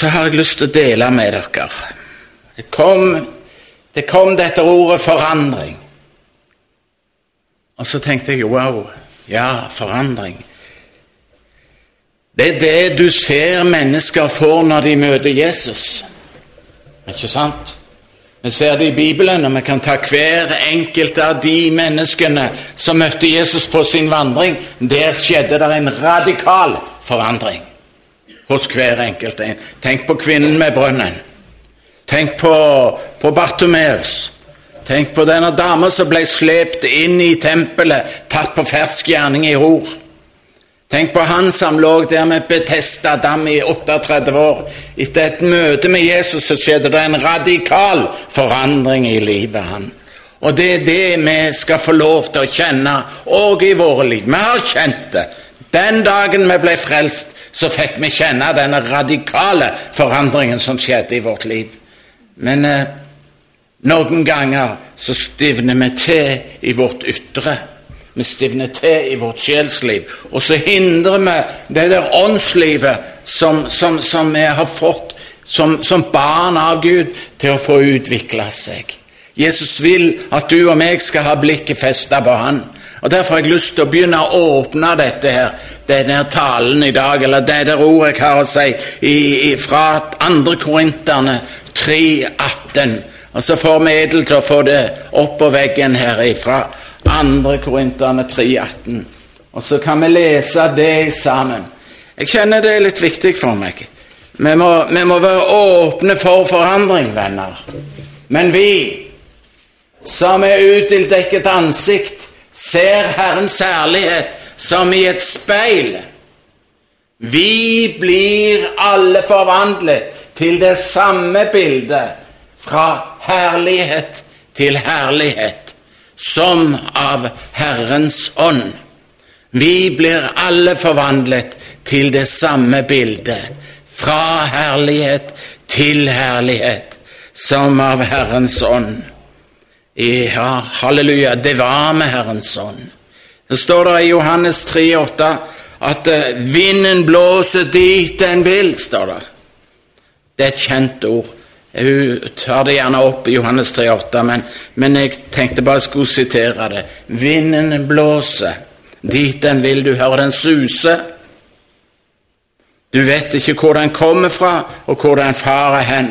så har jeg lyst til å dele med dere. Det kom, det kom dette ordet 'forandring'. Og så tenkte jeg wow, ja, forandring. Det er det du ser mennesker får når de møter Jesus. Ikke sant? Vi ser det i Bibelen, og vi kan ta hver enkelt av de menneskene som møtte Jesus på sin vandring. Der skjedde det en radikal forandring hos hver enkelt en. Tenk på kvinnen med brønnen. Tenk på, på Bartomeus. Tenk på denne dama som ble slept inn i tempelet, tatt på fersk gjerning i hor. Tenk på han som lå der med Betesta dam i 38 år. Etter et møte med Jesus så skjedde det en radikal forandring i livet hans. Og det er det vi skal få lov til å kjenne òg i våre liv. Vi har kjent det. Den dagen vi ble frelst, så fikk vi kjenne denne radikale forandringen som skjedde i vårt liv. Men eh, noen ganger så stivner vi til i vårt ytre. Vi stivner til i vårt sjelsliv, og så hindrer vi det der åndslivet som, som, som vi har fått som, som, barn av Gud, til å få utvikle seg. Jesus vil at du og meg skal ha blikket festet på Han. Og Derfor har jeg lyst til å begynne å åpne dette her, denne talen i dag, eller det der ordet jeg har å si, i, i, fra 2. Korinterne 3,18. Og så får vi Edel til å få det opp på veggen her ifra 2. Korinterne 3,18. Og så kan vi lese det sammen. Jeg kjenner det er litt viktig for meg. Vi må, vi må være åpne for forandring, venner. Men vi som er utildekket ansikt, ser Herrens herlighet som i et speil. Vi blir alle forvandlet til det samme bildet, fra herlighet til herlighet som av Herrens ånd. Vi blir alle forvandlet til det samme bildet, fra herlighet til herlighet, som av Herrens ånd. Ja, halleluja, det var med Herrens ånd. Det står der i Johannes 3,8 at eh, vinden blåser dit den vil, står det. Det er et kjent ord. Hun tar det gjerne opp i Johannes 3,8, men, men jeg tenkte bare jeg skulle sitere det. Vinden blåser, dit den vil du hører den suse. Du vet ikke hvor den kommer fra, og hvor den farer hen.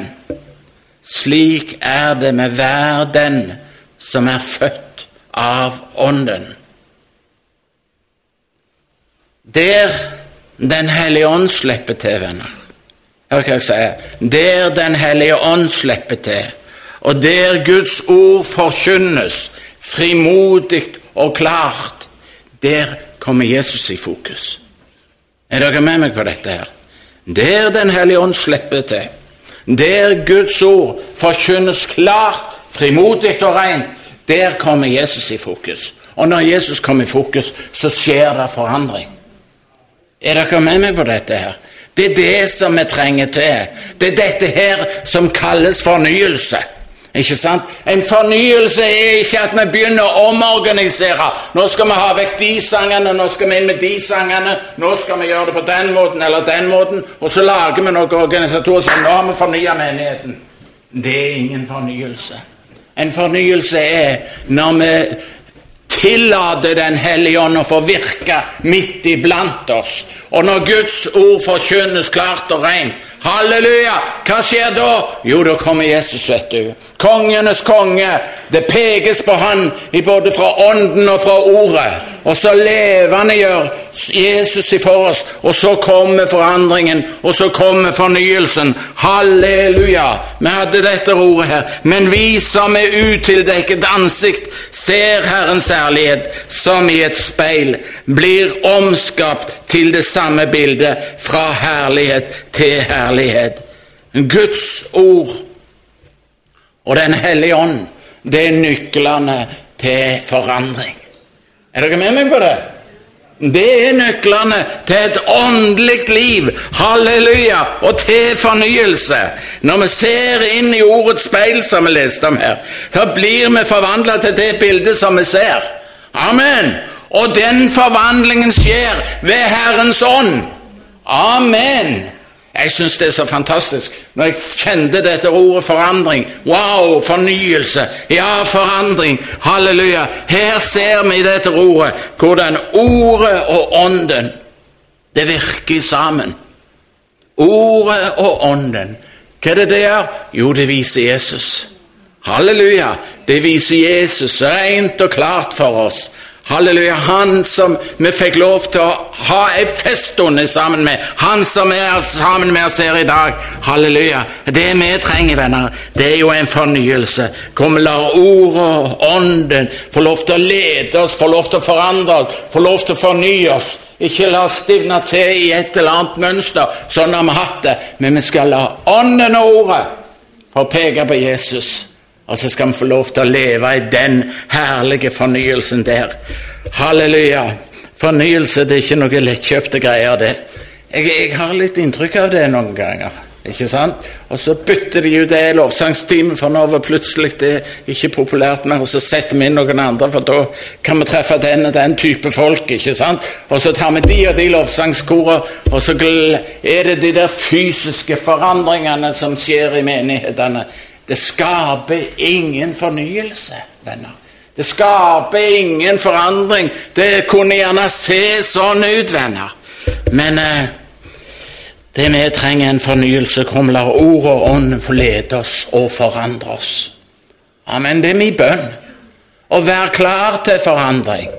Slik er det med hver den som er født av Ånden. Der Den hellige ånd slipper til, venner Hør hva jeg sier. Der Den hellige ånd slipper til, og der Guds ord forkynnes frimodig og klart, der kommer Jesus i fokus. Er dere med meg på dette her? Der Den hellige ånd slipper til, der Guds ord forkynnes klart, frimodig og rent, der kommer Jesus i fokus. Og når Jesus kommer i fokus, så skjer det forandring. Er dere med meg på dette her? Det er det som vi trenger til. Det er dette her som kalles fornyelse. Ikke sant? En fornyelse er ikke at vi begynner å omorganisere. Nå skal vi ha vekk de sangene, nå skal vi inn med de sangene, nå skal vi gjøre det på den måten eller den måten, og så lager vi noen organisatorer som nå har vi fornya menigheten. Det er ingen fornyelse. En fornyelse er når vi tillater Den hellige ånd å få virke midt iblant oss. Og når Guds ord forkynnes klart og rent, halleluja, hva skjer da? Jo, da kommer Jesus, vet du. Kongenes konge. Det pekes på han både fra ånden og fra ordet. Og så levende gjør Jesus for oss, og så kommer forandringen, og så kommer fornyelsen. Halleluja! Vi hadde dette ordet her. Men vi som er utildekket ansikt, ser Herrens ærlighet som i et speil, blir omskapt til det samme bildet, fra herlighet til herlighet. Guds ord og Den hellige ånd, det er nøklene til forandring. Er dere med meg på det? Det er nøklene til et åndelig liv, halleluja, og til fornyelse. Når vi ser inn i ordets speil, som vi leste om her, da blir vi forvandla til det bildet som vi ser. Amen. Og den forvandlingen skjer ved Herrens ånd. Amen. Jeg syns det er så fantastisk når jeg kjente dette ordet forandring. Wow, fornyelse. Ja, forandring. Halleluja. Her ser vi dette ordet hvordan ordet og ånden det virker sammen. Ordet og ånden. Hva er det det gjør? Jo, det viser Jesus. Halleluja. Det viser Jesus rent og klart for oss. Halleluja. Han som vi fikk lov til å ha ei feststunde sammen med. Han som er sammen med oss her i dag. Halleluja. Det vi trenger, venner, det er jo en fornyelse. Kom, la ordet og ånden få lov til å lede oss, få lov til å forandre oss, få lov til å fornye oss. Ikke la oss stivne til i et eller annet mønster, sånn har vi hatt det, men vi skal la ånden og ordet få peke på Jesus. Og så skal vi få lov til å leve i den herlige fornyelsen der. Halleluja. Fornyelse det er ikke noe lettkjøpte greier, det. Jeg, jeg, har litt inntrykk av det noen ganger. ikke sant? Og så bytter de jo det lovsangstimen, for nå var plutselig det ikke populært mer, og så setter vi inn noen andre, for da kan vi treffe den og den type folk. ikke sant? Og så tar vi de og de lovsangskorene, og så er det de der fysiske forandringene som skjer i menighetene. Det skaper ingen fornyelse, venner. Det skaper ingen forandring. Det kunne gjerne se sånn ut, venner. Men eh, det vi trenger, en fornyelse. Kom, lar ord og ånd lede oss og forandre oss. Amen. Det er min bønn. Å være klar til forandring.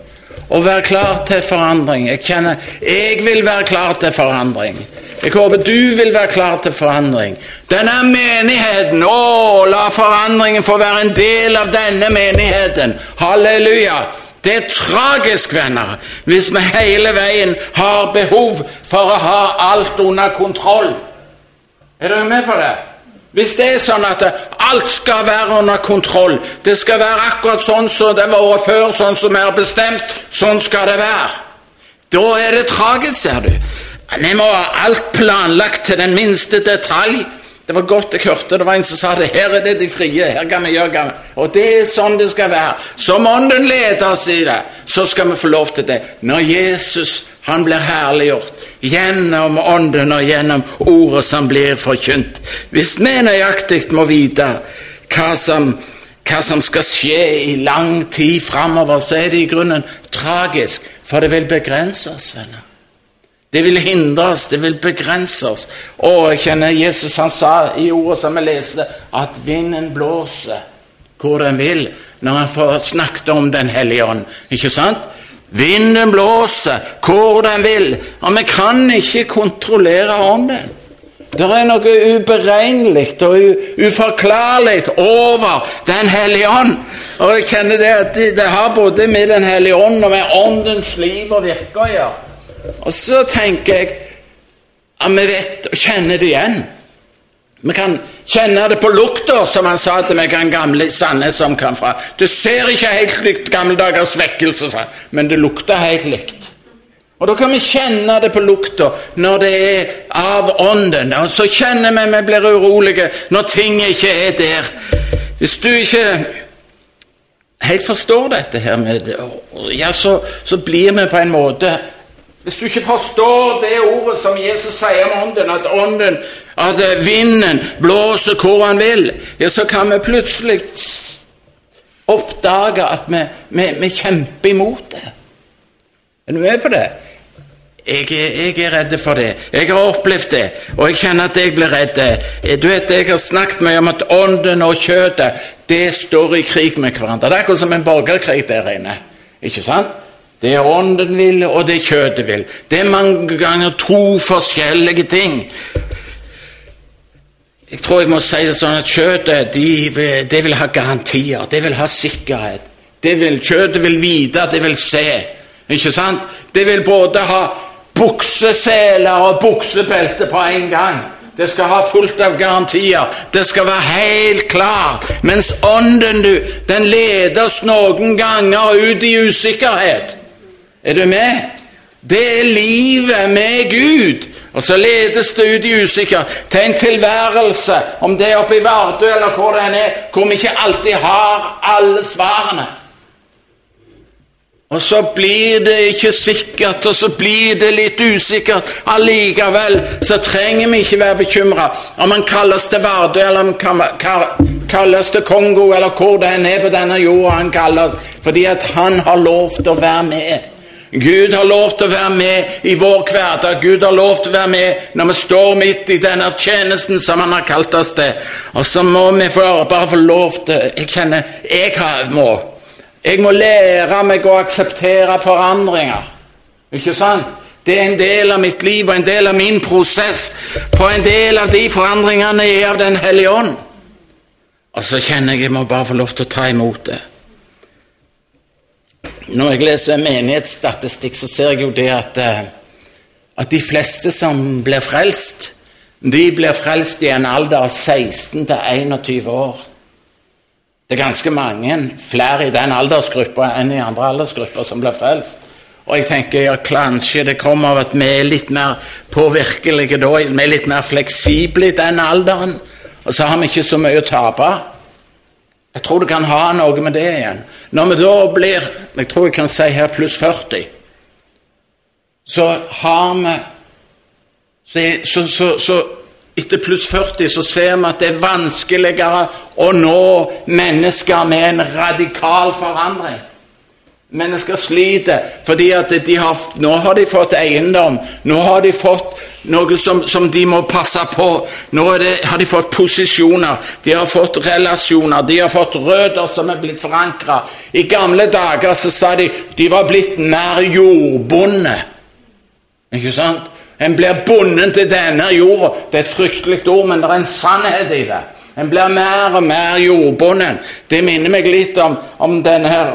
Å være klar til forandring. Jeg kjenner jeg vil være klar til forandring. Jeg håper du vil være klar til forandring. Denne menigheten Å, la forandringen få være en del av denne menigheten. Halleluja. Det er tragisk, venner, hvis vi hele veien har behov for å ha alt under kontroll. Er dere med på det? Hvis det er sånn at alt skal være under kontroll, det skal være akkurat sånn som det var før, sånn som vi har bestemt, sånn skal det være. Da er det tragisk, ser du. Vi må ha alt planlagt til den minste detalj. Det var godt jeg hørte det var en som sa det. Her er det de frie. her kan vi gjøre gammel. Og det er sånn det skal være. Som Ånden leder oss i det, så skal vi få lov til det. Når Jesus han blir herliggjort gjennom Ånden og gjennom ordet som blir forkynt. Hvis vi nøyaktig må vite hva som, hva som skal skje i lang tid framover, så er det i grunnen tragisk, for det vil begrense oss, venner. Det vil hindre oss, det vil begrense oss. Og jeg kjenner Jesus han sa i ordet som vi leste, at vinden blåser hvor den vil, når han snakket om Den hellige ånd. Ikke sant? Vinden blåser hvor den vil, og vi kan ikke kontrollere ånden. Det er noe uberegnelig og uforklarlig over Den hellige ånd. Og jeg kjenner det at det har både med Den hellige ånd og med åndens liv og virke å gjøre. Og så tenker jeg at vi vet og kjenner det igjen. Vi kan kjenne det på lukta, som han sa til meg, en gamle Sandnes som kom fra. Det ser ikke helt likt gammeldagers vekkelse, men det lukter helt likt. Og Da kan vi kjenne det på lukta når det er av ånden. Og så kjenner vi vi blir urolige når ting ikke er der. Hvis du ikke helt forstår dette her med det, ja, så, så blir vi på en måte hvis du ikke forstår det ordet som Jesus sier om ånden, at ånden, at vinden blåser hvor han vil, ja, så kan vi plutselig oppdage at vi, vi, vi kjemper imot det. Er du med på det? Jeg, jeg, er redd for det. Jeg har opplevd det, og jeg kjenner at jeg blir redd. Du vet, Jeg har snakket mye om at ånden og kjøttet det står i krig med hverandre. Det er akkurat som en borgerkrig der inne. Ikke sant? Det er ånden vil, og det kjøttet vil. Det er mange ganger to forskjellige ting. Jeg tror jeg må si det sånn at kjøttet de, det vil ha garantier, det vil ha sikkerhet. Det vil, kjøttet vil vite, det vil se. Ikke sant? Det vil både ha bukseseler og buksebelte på en gang. Det skal ha fullt av garantier. Det skal være helt klart. Mens ånden, du, den leder oss noen ganger ut i usikkerhet. Er du med? Det er livet med Gud. Og så ledes det ut i usikker til en tilværelse, om det er oppe i Vardø eller hvor det er, hvor vi ikke alltid har alle svarene. Og så blir det ikke sikkert, og så blir det litt usikkert. Allikevel så trenger vi ikke være bekymra om han kalles til Vardø, eller om han kalles til Kongo, eller hvor det enn er på denne jorda han kalles, fordi at han har lov til å være med. Gud har lov til å være med i vår hverdag. Gud har lov til å være med når vi står midt i denne tjenesten som han har kalt oss til. Og så må vi bare få lov til Jeg kjenner jeg må jeg må lære meg å akseptere forandringer. Ikke sant? Det er en del av mitt liv og en del av min prosess. For en del av de forandringene er av Den hellige ånd. Og så kjenner jeg jeg må bare få lov til å ta imot det. Når jeg leser menighetsstatistikk, så ser jeg jo det at, eh, at de fleste som blir frelst, de blir frelst i en alder av 16 til 21 år. Det er ganske mange flere i den aldersgruppa enn i andre aldersgrupper som blir frelst. Og jeg tenker ja, kanskje det kommer av at vi er litt mer påvirkelige da, vi er litt mer fleksible i den alderen, og så har vi ikke så mye å tape. Jeg tror det kan ha noe med det igjen. Når vi da blir jeg tror jeg kan si her pluss 40, så har vi så, så, så etter pluss 40 så ser vi at det er vanskeligere å nå mennesker med en radikal forandring. Mennesker sliter fordi at de har, nå har de fått eiendom. Nå har de fått noe som, som de må passe på. Nå det, har de fått posisjoner, de har fått relasjoner, de har fått røtter som er blitt forankra. I gamle dager så sa de de var blitt mer jordbonde. Ikke sant? En blir bundet til denne jorda. Det er et fryktelig ord, men det er en sannhet i det. En blir mer og mer jordbonden. Det minner meg litt om, om denne her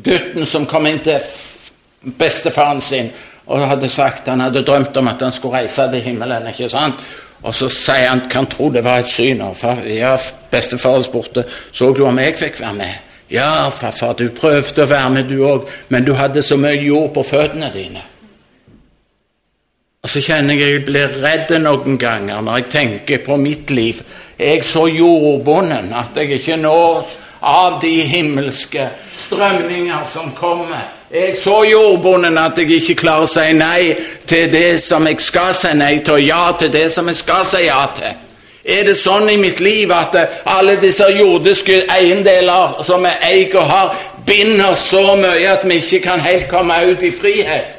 gutten som kom inn til bestefaren sin og hadde sagt han hadde drømt om at han skulle reise til himmelen. ikke sant? Og så sier han kan tro det var et syn. Og far, ja, Bestefar spurte så du om jeg fikk være med. Ja, farfar, du prøvde å være med, du òg, men du hadde så mye jord på føttene dine. Og så kjenner jeg jeg blir redd noen ganger når jeg tenker på mitt liv. Jeg er så jordbunden at jeg ikke nås av de himmelske strømninger som kommer. Jeg så jordbonden at jeg ikke klarer å si nei til det som jeg skal si nei til, og ja til det som jeg skal si ja til. Er det sånn i mitt liv at alle disse jordiske eiendeler som vi eier og har, binder så mye at vi ikke kan helt komme ut i frihet?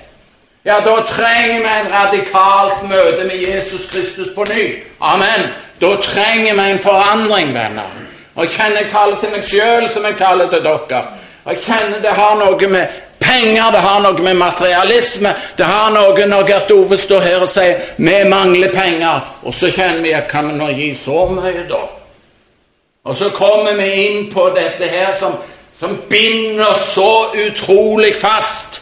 ja, da trenger vi en radikalt møte med Jesus Kristus på ny. Amen. Da trenger vi en forandring, venner. Og jeg kjenner jeg taler til meg sjøl som jeg taler til dere. Jeg kjenner det har noe med penger, det har noe med materialisme Det har noe når Gert Ove står her og sier 'vi mangler penger', og så kjenner vi at kan vi nå gi så mye, da? Og så kommer vi inn på dette her som, som binder så utrolig fast.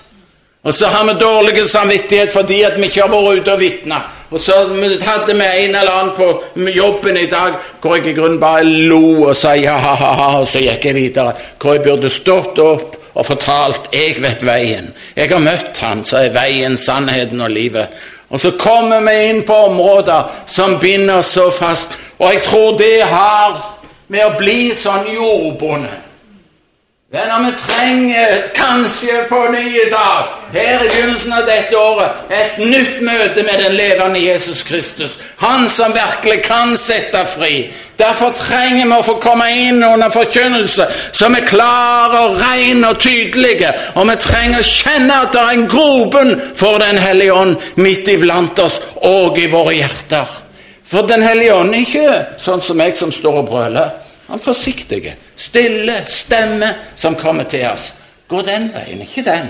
Og så har vi dårlig samvittighet fordi at vi ikke har vært ute og vitna. Og så hadde vi en eller annen på jobben i dag hvor jeg i grunnen bare lo og sa ja, ha, ha, ha, og så gikk jeg videre. Hvor jeg burde stått opp og fortalt 'jeg vet veien'. Jeg har møtt han, så er veien sannheten og livet. Og så kommer vi inn på områder som binder så fast, og jeg tror det har med å bli sånn jordbonde Venner, vi trenger kanskje på nye dag, her i begynnelsen av dette året, et nytt møte med den levende Jesus Kristus. Han som virkelig kan sette fri. Derfor trenger vi å få komme inn under forkynnelse som er klar og ren og tydelige. Og vi trenger å kjenne at det er en grobunn for Den hellige ånd midt iblant oss og i våre hjerter. For Den hellige ånd er ikke sånn som jeg som står og brøler. Han forsiktige, stille stemme som kommer til oss. Gå den veien, ikke den.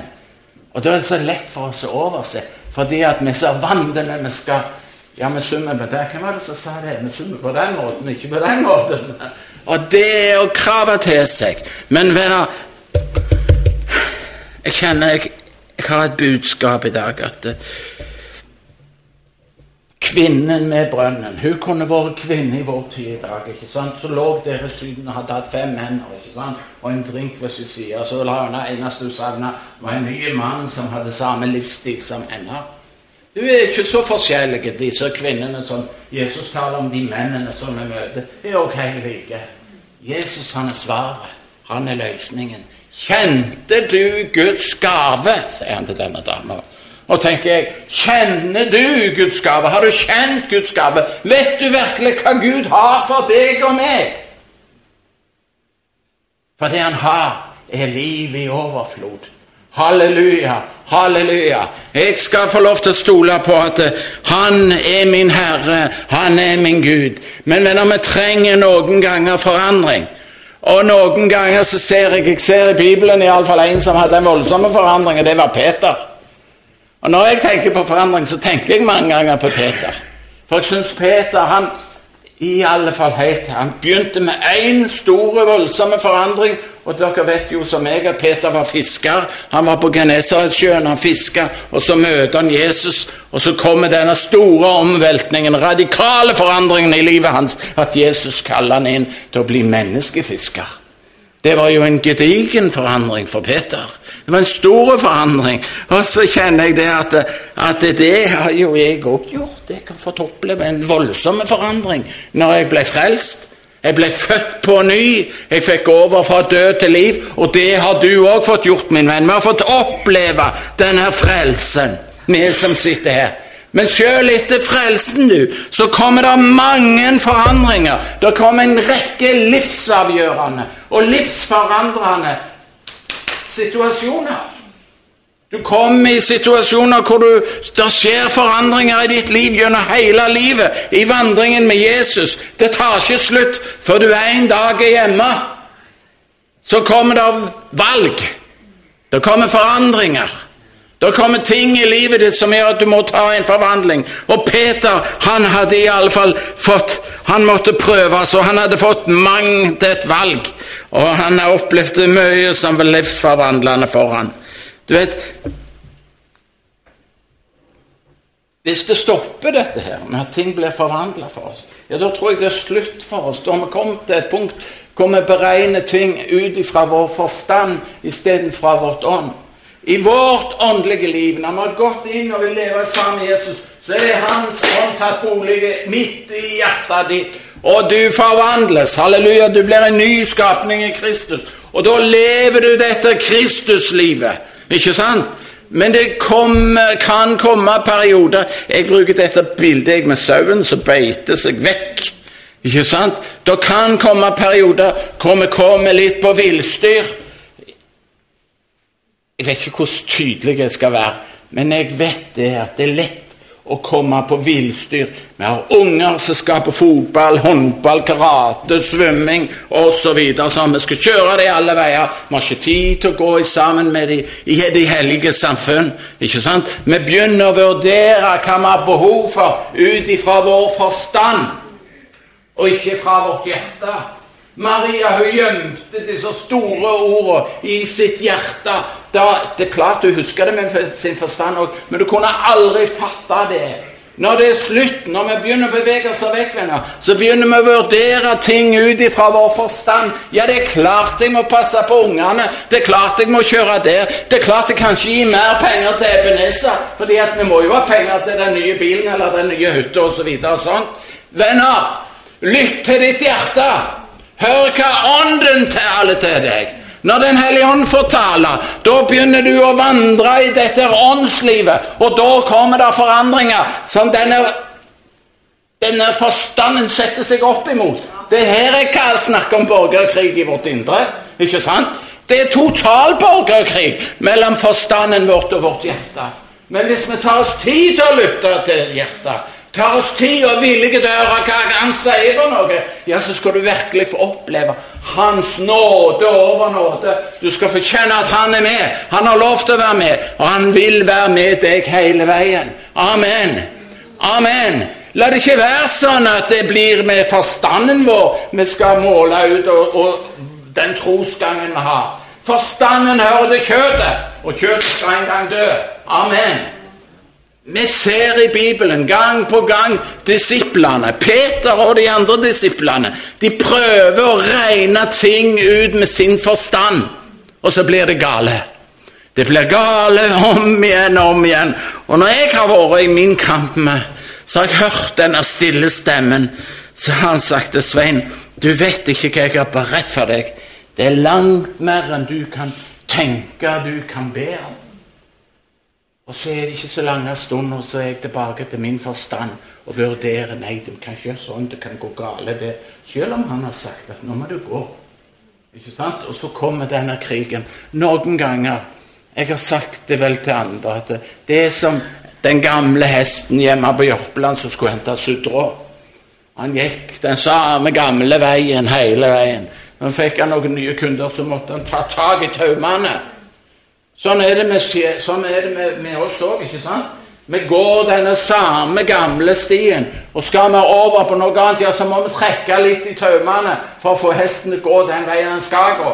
Og da er det så lett for oss å overse, fordi at vi ser vandene vi skal Ja, vi summer på det. Hvem var det som sa det? Vi summer på den måten, ikke på den måten. Og det er å krave til seg. Men venner, jeg kjenner jeg, jeg har et budskap i dag at Kvinnen med brønnen. Hun kunne vært kvinne i vår tid i dag. ikke sant? Så lå dere Syden og hadde hatt fem hender ikke sant? og en drink ved sin side. Så la hun eneste hun savna, var en ny mann som hadde samme livsstil som henne. Hun er ikke så forskjellige, disse kvinnene som Jesus taler om, de mennene som vi møter. er ok like. Jesus han er svaret. Han er løsningen. Kjente du Guds gave? sier han til denne dama. Og tenker jeg, kjenner du Guds gave? Har du kjent Guds gave? Vet du virkelig hva Gud har for deg og meg? For det han har, er liv i overflod. Halleluja, halleluja. Jeg skal få lov til å stole på at eh, Han er min Herre, Han er min Gud. Men venner, vi trenger noen ganger forandring. Og noen ganger så ser jeg jeg ser i Bibelen iallfall en som hadde en voldsom forandring, og det var Peter. Og når jeg tenker på forandring, så tenker jeg mange ganger på Peter. For jeg syns Peter han i alle fall helt Han begynte med én stor, voldsom forandring, og dere vet jo som meg at Peter var fisker. Han var på Genesaretsjøen, han fiska, og så møter han Jesus. Og så kommer denne store omveltningen, radikale forandringen i livet hans, at Jesus kaller han inn til å bli menneskefisker. Det var jo en gedigen forandring for Peter. Det var en stor forandring. Og så kjenner jeg det at, at det har jo jeg òg gjort. Jeg har fått oppleve en voldsom forandring når jeg ble frelst. Jeg ble født på ny. Jeg fikk over fra død til liv. Og det har du òg fått gjort, min venn. Vi har fått oppleve denne frelsen, vi som sitter her. Men sjøl etter frelsen, du, så kommer det mange forandringer. Det kommer en rekke livsavgjørende og livsforandrende situasjoner. Du kommer i situasjoner hvor det skjer forandringer i ditt liv gjennom hele livet, i vandringen med Jesus. Det tar ikke slutt før du en dag er hjemme. Så kommer det valg. Det kommer forandringer. Det kommer ting i livet ditt som gjør at du må ta en forvandling. Og Peter han hadde i alle fall fått Han måtte prøves, og han hadde fått mangt et valg. Og han har opplevd mye som var livsforvandlende for han. Du vet Hvis det stopper dette her, med at ting blir forvandla for oss, ja, da tror jeg det er slutt for oss. Da har vi kommet til et punkt hvor vi beregner ting ut fra vår forstand istedenfor vårt ånd. I vårt åndelige liv, når vi har gått inn og vil leve sammen med Jesus, så er Hans ånd tatt bolig midt i hjertet ditt, og du forvandles. Halleluja, du blir en ny skapning i Kristus. Og da lever du dette Kristuslivet. Ikke sant? Men det kom, kan komme perioder Jeg bruker dette bildet med sauen som beiter seg vekk. Ikke sant? Det kan komme perioder hvor vi kommer litt på villstyr. Jeg vet ikke hvor tydelig jeg skal være, men jeg vet det at det er lett å komme på villstyr. Vi har unger som skal på fotball, håndball, karate, svømming osv. Så. Vi skal kjøre dem alle veier. Vi har ikke tid til å gå sammen med dem i de hellige samfunn. ikke sant? Vi begynner å vurdere hva vi har behov for ut ifra vår forstand, og ikke fra vårt hjerte. Maria hun gjemte disse store ordene i sitt hjerte da, det er klart du husker det med sin forstand òg, men du kunne aldri fatte det. Når det er slutt, når vi begynner å bevege oss vekk, venner, så begynner vi å vurdere ting ut ifra vår forstand. Ja, det er klart jeg må passe på ungene. Det er klart jeg må kjøre der. Det er klart jeg kan ikke gi mer penger til Ebenezer, fordi at vi må jo ha penger til den nye bilen eller den nye hytta osv. Så og sånt. Venner, lytt til ditt hjerte. Hør hva Ånden taler til deg. Når Den hellige ånd får tale, da begynner du å vandre i dette åndslivet, og da kommer det forandringer som denne, denne forstanden setter seg opp imot. Det her er hva jeg snakker om borgerkrig i vårt indre. ikke sant? Det er total borgerkrig mellom forstanden vårt og vårt hjerte. Men hvis vi tar oss tid til å lytte til hjertet, tar oss tid og villige til å høre hva han sier for noe, ja, så skal du virkelig få oppleve Hans nåde over nåde. Du skal få kjenne at han er med. Han har lov til å være med, og han vil være med deg hele veien. Amen. Amen. La det ikke være sånn at det blir med forstanden vår vi skal måle ut og, og den trosgangen vi har. Forstanden hører til kjøttet, og kjøttet skal en gang dø. Amen. Vi ser i Bibelen gang på gang disiplene, Peter og de andre disiplene, de prøver å regne ting ut med sin forstand, og så blir det gale. Det blir gale om igjen og om igjen. Og når jeg har vært i min kamp med, så har jeg hørt denne stille stemmen. Så har han sagt til Svein, du vet ikke hva jeg har beredt for deg. Det er langt mer enn du kan tenke du kan be om. Og så er det ikke så lange stunder, så er jeg tilbake til min forstand og vurderer Nei, det kan ikke gjøre sånn, det kan gå gale, det. Selv om han har sagt at nå må du gå. Ikke sant? Og så kommer denne krigen. Noen ganger Jeg har sagt det vel til andre at det er som den gamle hesten hjemme på Jørpeland som skulle hente suddra. Han gikk den samme gamle veien hele veien. Men fikk han noen nye kunder, så måtte han ta tak i taumene. Sånn er det med, sånn er det med, med oss òg, ikke sant? Vi går denne samme gamle stien, og skal vi over på noe annet, ja, så må vi trekke litt i taumene for å få hesten til å gå den veien den skal gå.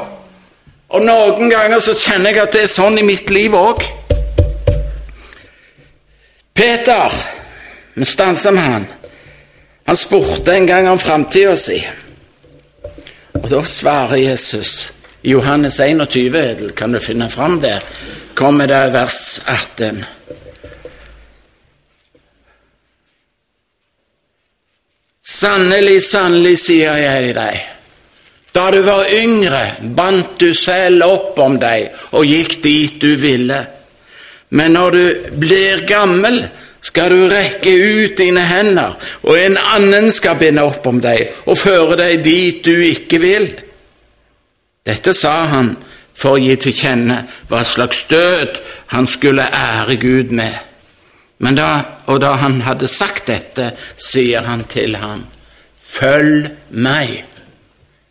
Og noen ganger så kjenner jeg at det er sånn i mitt liv òg. Peter, vi stanser med han. Han spurte en gang om framtida si. Og da svarer Jesus i Johannes 21, kan du finne fram der, kommer det vers 18. Sannelig, sannelig, sier jeg deg, da du var yngre, bandt du selv opp om deg og gikk dit du ville. Men når du blir gammel, skal du rekke ut dine hender, og en annen skal binde opp om deg og føre deg dit du ikke vil. Dette sa han for å gi til kjenne hva slags død han skulle ære Gud med. Da, og da han hadde sagt dette, sier han til ham, Følg meg.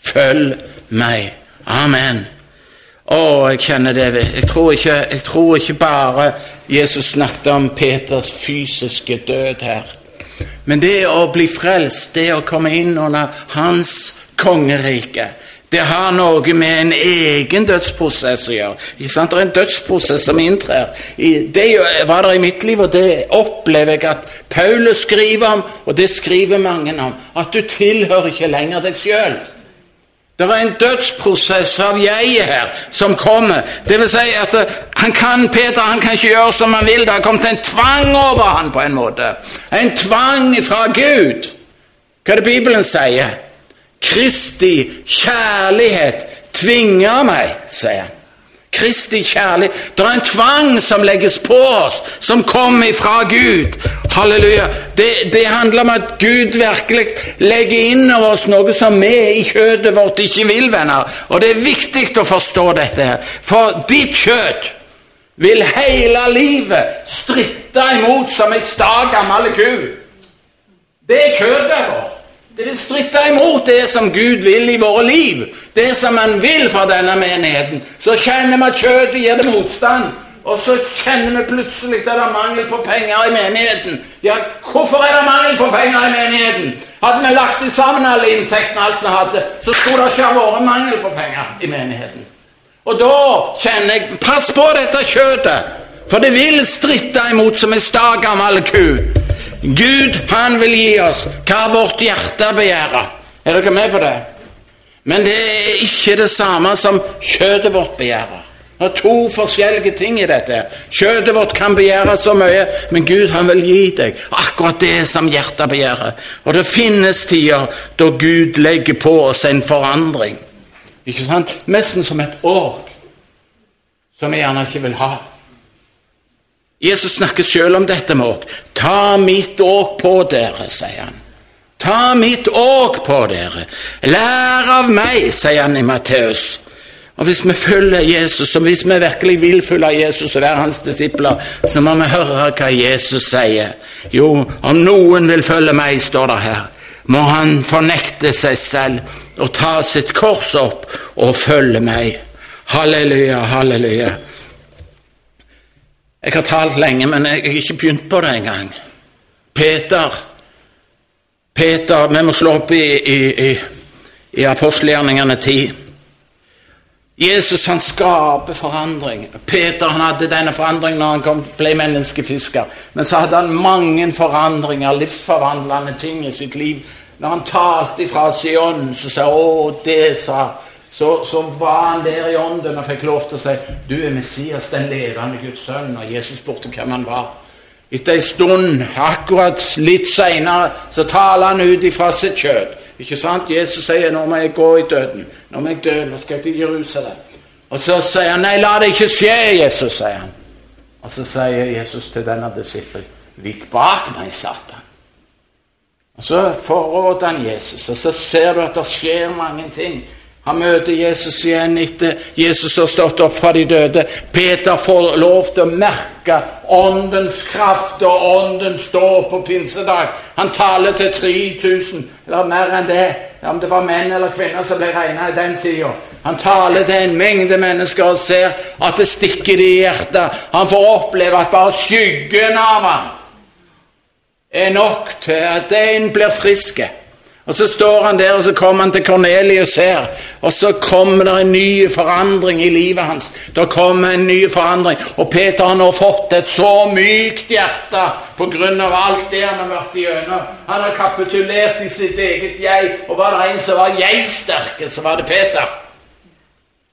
Følg meg. Amen. Å, jeg kjenner det. Jeg tror, ikke, jeg tror ikke bare Jesus snakket om Peters fysiske død her. Men det å bli frelst, det å komme inn under hans kongerike det har noe med en egen dødsprosess å gjøre. Det er en dødsprosess som inntrer. Det var det i mitt liv, og det opplever jeg at Paulus skriver om, og det skriver mange om. At du tilhører ikke lenger deg sjøl. Det er en dødsprosess av jeget her som kommer. Det vil si at han kan, Peter han kan ikke gjøre som han vil. Det har kommet en tvang over han på en måte. En tvang fra Gud. Hva er det Bibelen sier? Kristi kjærlighet tvinger meg, sier han. Kristi kjærlighet Det er en tvang som legges på oss, som kommer fra Gud. Halleluja. Det, det, handler om at Gud virkelig legger inn over oss noe som vi i kjøttet vårt ikke vil, venner. Og det er viktig å forstå dette. her. For ditt kjøtt vil hele livet stritte imot som ei sta gammel ku. Det er kjøttet vårt. Det vil stritte imot det som Gud vil i våre liv, det som Han vil fra denne menigheten. Så kjenner vi at kjøttet gir det motstand, og så kjenner vi plutselig at det er mangel på penger i menigheten. Ja, hvorfor er det mangel på penger i menigheten? Hadde vi lagt sammen alle inntektene alt vi hadde, så skulle det ikke ha vært mangel på penger i menigheten. Og da kjenner jeg Pass på dette kjøttet, for det vil stritte imot som en sta gammel ku. Gud, han vil gi oss hva vårt hjerte begjærer. Er dere med på det? Men det er ikke det samme som kjøttet vårt begjærer. Det er to forskjellige ting i dette. Kjøttet vårt kan begjære så mye, men Gud han vil gi deg akkurat det som hjertet begjærer. Og det finnes tider da Gud legger på oss en forandring. Ikke sant? Nesten som et år som vi gjerne ikke vil ha. Jesus snakker selv om dette med åk. Ta mitt åk på dere, sier han. Ta mitt åk på dere. Lær av meg, sier han i Matteus. Og Hvis vi følger Jesus, og hvis vi virkelig vil følge Jesus og være hans disipler, så må vi høre hva Jesus sier. Jo, om noen vil følge meg, står det her, må han fornekte seg selv og ta sitt kors opp og følge meg. Halleluja, halleluja. Jeg har talt lenge, men jeg har ikke begynt på det engang. Peter Peter, Vi må slå opp i, i, i, i apostelgjerningene 10. Jesus han skaper forandring. Peter han hadde denne forandringen når han kom, ble menneskefisker. Men så hadde han mange forandringer, livsforvandlende ting i sitt liv. Når han talte fra Sion, så sa han 'Å, det sa' så, så, var han der i ånden og fikk lov til å si du er Messias, den levende Guds sønn. Og Jesus spurte hvem han var. Etter en stund, akkurat litt seinere, så taler han ut ifra sitt kjøtt. Ikke sant? Jesus sier nå må jeg gå i døden. Nå må jeg dø. Nå skal jeg til Jerusalem. Og så sier han nei, la det ikke skje, Jesus, sier han. Og så sier Jesus til denne disippelen, vik bak meg, Satan. Og Så forråder han Jesus, og så ser du at det skjer mange ting. Han møter Jesus igjen etter Jesus har stått opp fra de døde. Peter får lov til å merke åndens kraft og ånden står på pinsedag. Han taler til 3000, eller mer enn det, om det var menn eller kvinner som ble regna i den tida. Han taler til en mengde mennesker og ser at det stikker i hjertet. Han får oppleve at bare skyggen av ham er nok til at en blir friske. Og Så står han der, og så kommer han til Kornelius her, og så kommer det en ny forandring i livet hans. Det kommer en ny forandring, og Peter har nå fått et så mykt hjerte av alt det han har vært igjennom. Han har kapitulert i sitt eget jeg, og var det en som var jeg-sterke, så var det Peter.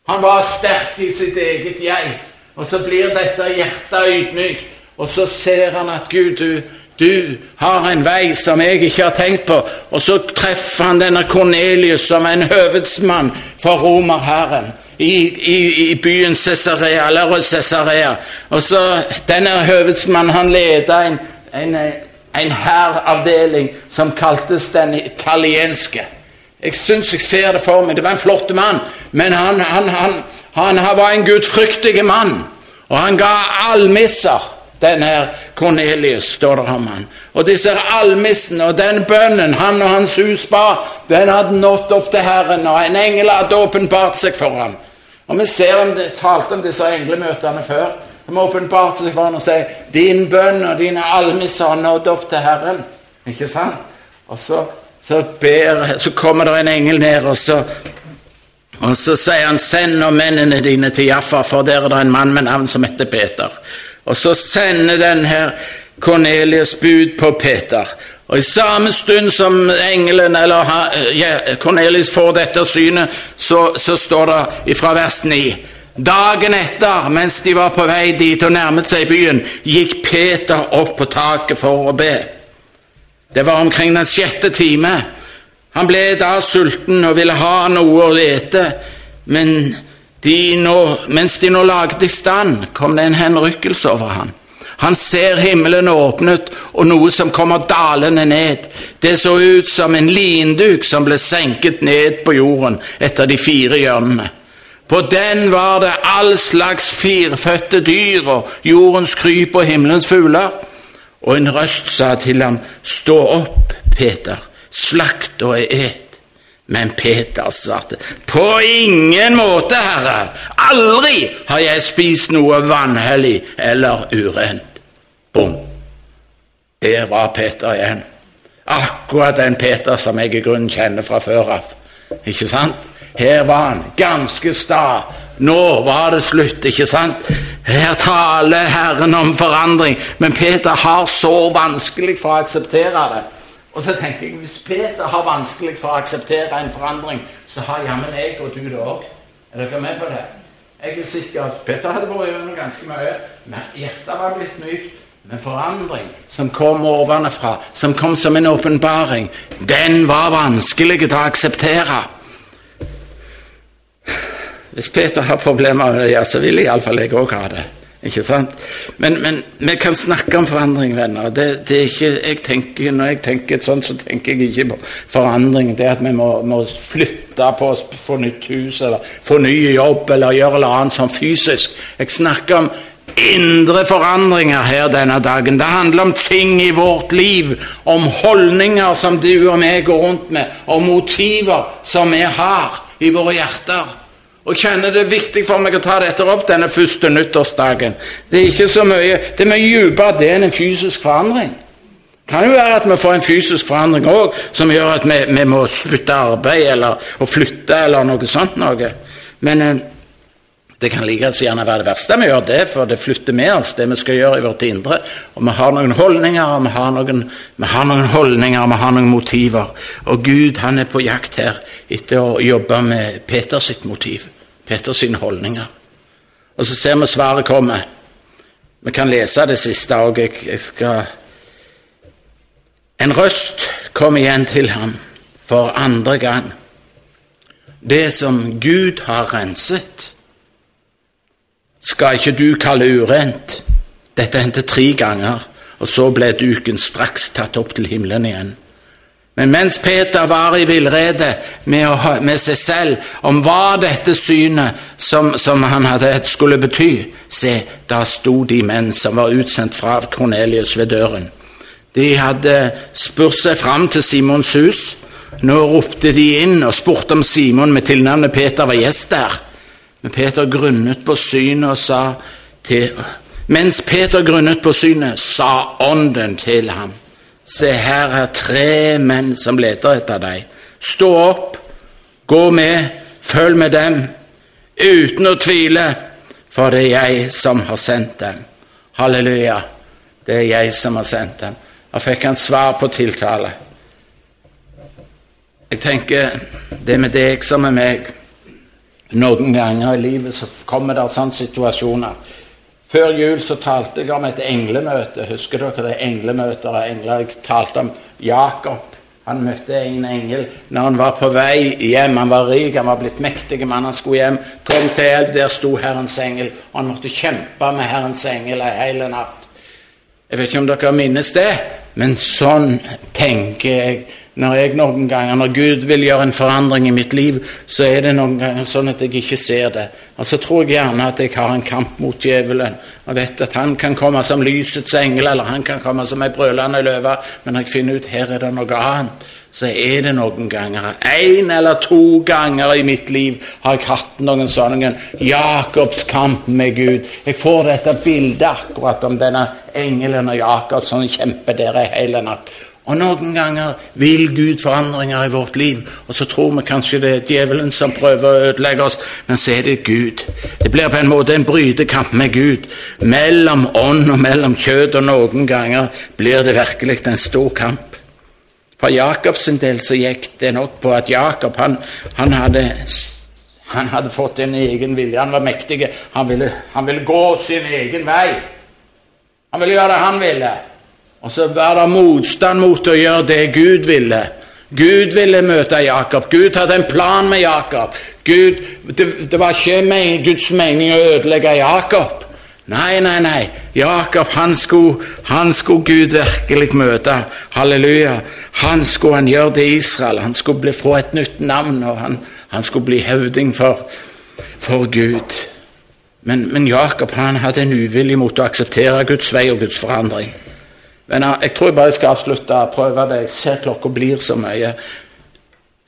Han var sterk i sitt eget jeg, og så blir dette hjertet ydmykt, og så ser han at Gud, du du har en vei som jeg ikke har tenkt på. Og så treffer han denne Kornelius som en høvedsmann for romerherren i, i, i byen Cesarea, eller Cesarea. Og så denne høvedsmannen han leda en, en, en hæravdeling som kaltes den italienske. Jeg syns jeg ser det for meg. Det var en flott mann, men han, han, han, han var en gudfryktig mann. Og han ga almisser den her Kornelius, står det om han. Og disse almissene og den bønnen han og hans hus ba, den hadde nådd opp til Herren, og en engel hadde åpenbart seg for ham. Og Vi ser om det, talte om disse englemøtene før. De åpenbarte seg for ham og sier 'Din bønn og dine almisser har nådd opp til Herren'. Ikke sant? Og så, så, ber, så kommer det en engel ned, og så og så sier han 'Send nå mennene dine til Jaffa, for der er det en mann med navn som heter Peter'. Og så sender denne Kornelius bud på Peter. Og i samme stund som engelen eller ja, Kornelius får dette synet, så, så står det fra vers 9 Dagen etter, mens de var på vei dit og nærmet seg byen, gikk Peter opp på taket for å be. Det var omkring den sjette time. Han ble da sulten og ville ha noe å ete, men de nå, mens de nå lagde i stand, kom det en henrykkelse over ham. Han ser himmelen åpnet og noe som kommer dalende ned. Det så ut som en linduk som ble senket ned på jorden etter de fire hjørnene. På den var det all slags firfødte dyr og jordens kryp og himmelens fugler. Og en røst sa til ham, Stå opp, Peter, slakt og et. Men Peter svarte, På ingen måte, Herre, aldri har jeg spist noe vanhellig eller urent. Bom! Der var Peter igjen. Akkurat den Peter som jeg i grunnen kjenner fra før av. Ikke sant? Her var han, ganske sta. Nå var det slutt, ikke sant? Her taler Herren om forandring, men Peter har så vanskelig for å akseptere det. Og så tenker jeg hvis Peter har vanskelig for å akseptere en forandring, så har jammen jeg og du det òg. Er dere med på det? Jeg er sikker at Peter hadde vært gjennom ganske mye, men hjertet var blitt mykt. Men forandring som kom ovenfra, som kom som en åpenbaring, den var vanskelig til å akseptere. Hvis Peter har problemer med det, så vil iallfall jeg òg ha det. Ikke sant? Men, men, vi kan snakke om forandring, venner. Det, det, ikke, jeg tenker, når jeg tenker sånn, så tenker jeg ikke på forandring. Det at vi må, må flytte på oss, få nytt hus, eller få ny jobb, eller gjøre noe annet sånn fysisk. Jeg snakker om indre forandringer her denne dagen. Det handler om ting i vårt liv, om holdninger som du og vi går rundt med, og motiver som vi har i våre hjerter og kjenner det er viktig for meg å ta dette opp denne første nyttårsdagen. Det er ikke så mye, det er mye dypere det enn en fysisk forandring. Det kan jo være at vi får en fysisk forandring òg, som gjør at vi, vi, må slutte arbeid eller å flytte eller noe sånt noe. Men eh, det kan like gjerne være det verste vi gjør det, for det flytter med oss, det vi skal gjøre i vårt indre. Og vi har noen holdninger, og vi har noen, vi har noen holdninger, vi har noen motiver. Og Gud han er på jakt her etter å jobbe med Peters motiv. Petters sine holdninger. Og så ser vi svaret komme. Vi kan lese det siste òg. Jeg, skal En røst kom igjen til ham for andre gang. Det som Gud har renset, skal ikke du kalle urent. Dette hendte tre ganger, og så ble duken straks tatt opp til himmelen igjen. Men mens Peter var i villrede med, med, seg selv om hva dette synet som, som han hadde skulle bety, se, da sto de menn som var utsendt fra Kornelius ved døren. De hadde spurt seg fram til Simons hus. Nå ropte de inn og spurte om Simon med tilnavnet Peter var gjest der. Men Peter grunnet på synet og sa til Mens Peter grunnet på synet, sa Ånden til ham Se, her er tre menn som leter etter deg. Stå opp, gå med, følg med dem, uten å tvile, for det er jeg som har sendt dem. Halleluja, det er jeg som har sendt dem. Da fikk han svar på tiltale. Jeg tenker, det med deg som er meg Noen ganger i livet så kommer det sånne situasjoner før jul så talte jeg om et englemøte. Husker dere det englemøter og engler? Jeg talte om Jakob. Han møtte en engel når han var på vei hjem. Han var rik, han var blitt mektig men Han skulle hjem, kom til elv, der sto Herrens engel. Og han måtte kjempe med Herrens engel en hel natt. Jeg vet ikke om dere minnes det, men sånn tenker jeg når jeg noen ganger, når Gud vil gjøre en forandring i mitt liv, så er det noen ganger sånn at jeg ikke ser det. Og så tror jeg gjerne at jeg har en kamp mot djevelen og vet at han kan komme som lysets engel, eller han kan komme som ei brølende løve, men når jeg finner ut her er det noe annet, så er det noen ganger Én eller to ganger i mitt liv har jeg hatt noen sånne Jakobs kamp med Gud. Jeg får dette bildet akkurat om denne engelen og Jakob som kjemper der ei hel natt. Og noen ganger vil Gud forandringer i vårt liv, og så tror vi kanskje det er djevelen som prøver å ødelegge oss, men så er det Gud. Det blir på en måte en brytekamp med Gud, mellom ånd og mellom kjøtt, og noen ganger blir det virkelig en stor kamp. For Jakobs del så gikk det nok på at Jakob han, han, hadde, han hadde fått en egen vilje, han var mektig, han han ville gå sin egen vei. Han ville gjøre det han ville. Og så var det motstand mot å gjøre det Gud ville. Gud ville møte Jakob. Gud hadde en plan med Jakob. Gud, det, det, var ikke men, Guds mening å ødelegge Jakob. Nei, nei, nei. Jakob, han skulle, han skulle Gud virkelig møte. Halleluja. Han skulle han gjøre det i Israel. Han skulle bli få et nytt navn, og han, han skulle bli høvding for, for Gud. Men, men Jakob han hadde en uvilje mot å akseptere Guds vei og Guds forandring. Men jeg tror jeg bare skal avslutte og prøve det. Jeg ser klokka blir så mye.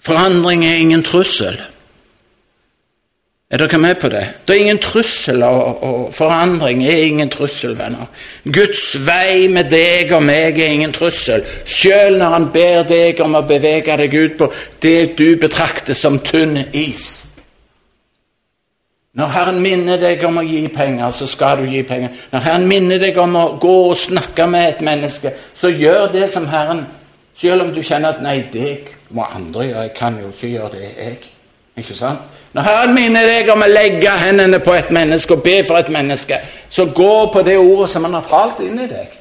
Forandring er ingen trussel. Er dere med på det? Det er ingen trussel, og, og, forandring er ingen trussel, venner. Guds vei med deg og meg er ingen trussel, selv når han ber deg om å bevege deg ut på det du betrakter som tynn is. Når Herren minner deg om å gi penger, så skal du gi penger. Når Herren minner deg om å gå og snakke med et menneske, så gjør det som Herren Selv om du kjenner at 'nei, det må andre gjøre, jeg kan jo ikke gjøre det, jeg'. Ikke sant? Når Herren minner deg om å legge hendene på et menneske og be for et menneske, så gå på det ordet som Han har talt inn i deg.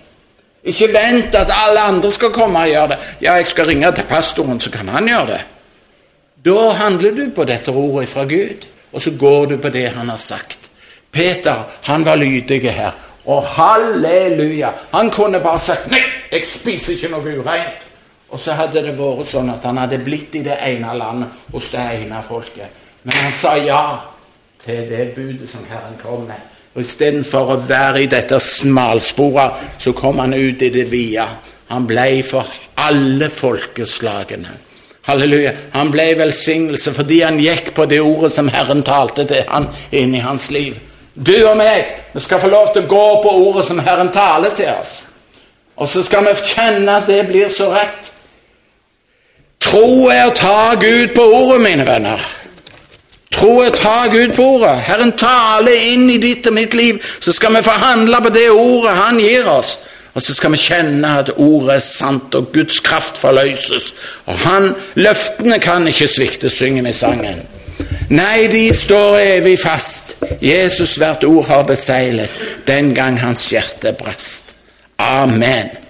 Ikke vent at alle andre skal komme og gjøre det. Ja, jeg skal ringe til pastoren, så kan han gjøre det. Da handler du på dette ordet fra Gud og så går du på det han har sagt. Peter han var lydig her. Og halleluja! Han kunne bare sagt 'Nei, jeg spiser ikke noe ureint'. Og så hadde det vært sånn at han hadde blitt i det ene landet hos det ene folket. Men han sa ja til det budet som Herren kom med. Og Istedenfor å være i dette smalsporet, så kom han ut i det vide. Han ble for alle folkeslagene. Halleluja. Han ble velsignelse fordi han gikk på det ordet som Herren talte til han inn i hans liv. Du og meg, vi skal få lov til å gå på ordet som Herren taler til oss. Og så skal vi kjenne at det blir så rett. Tro er å ta Gud på ordet, mine venner. Tro er å ta Gud på ordet. Herren taler inn i ditt og mitt liv, så skal vi forhandle på det ordet Han gir oss. Og så skal vi kjenne at ordet er sant, og Guds kraft forløses. Og han, løftene kan ikke svikte, synger vi sangen. Nei, de står evig fast. Jesus hvert ord har beseglet den gang hans hjerte brast. Amen.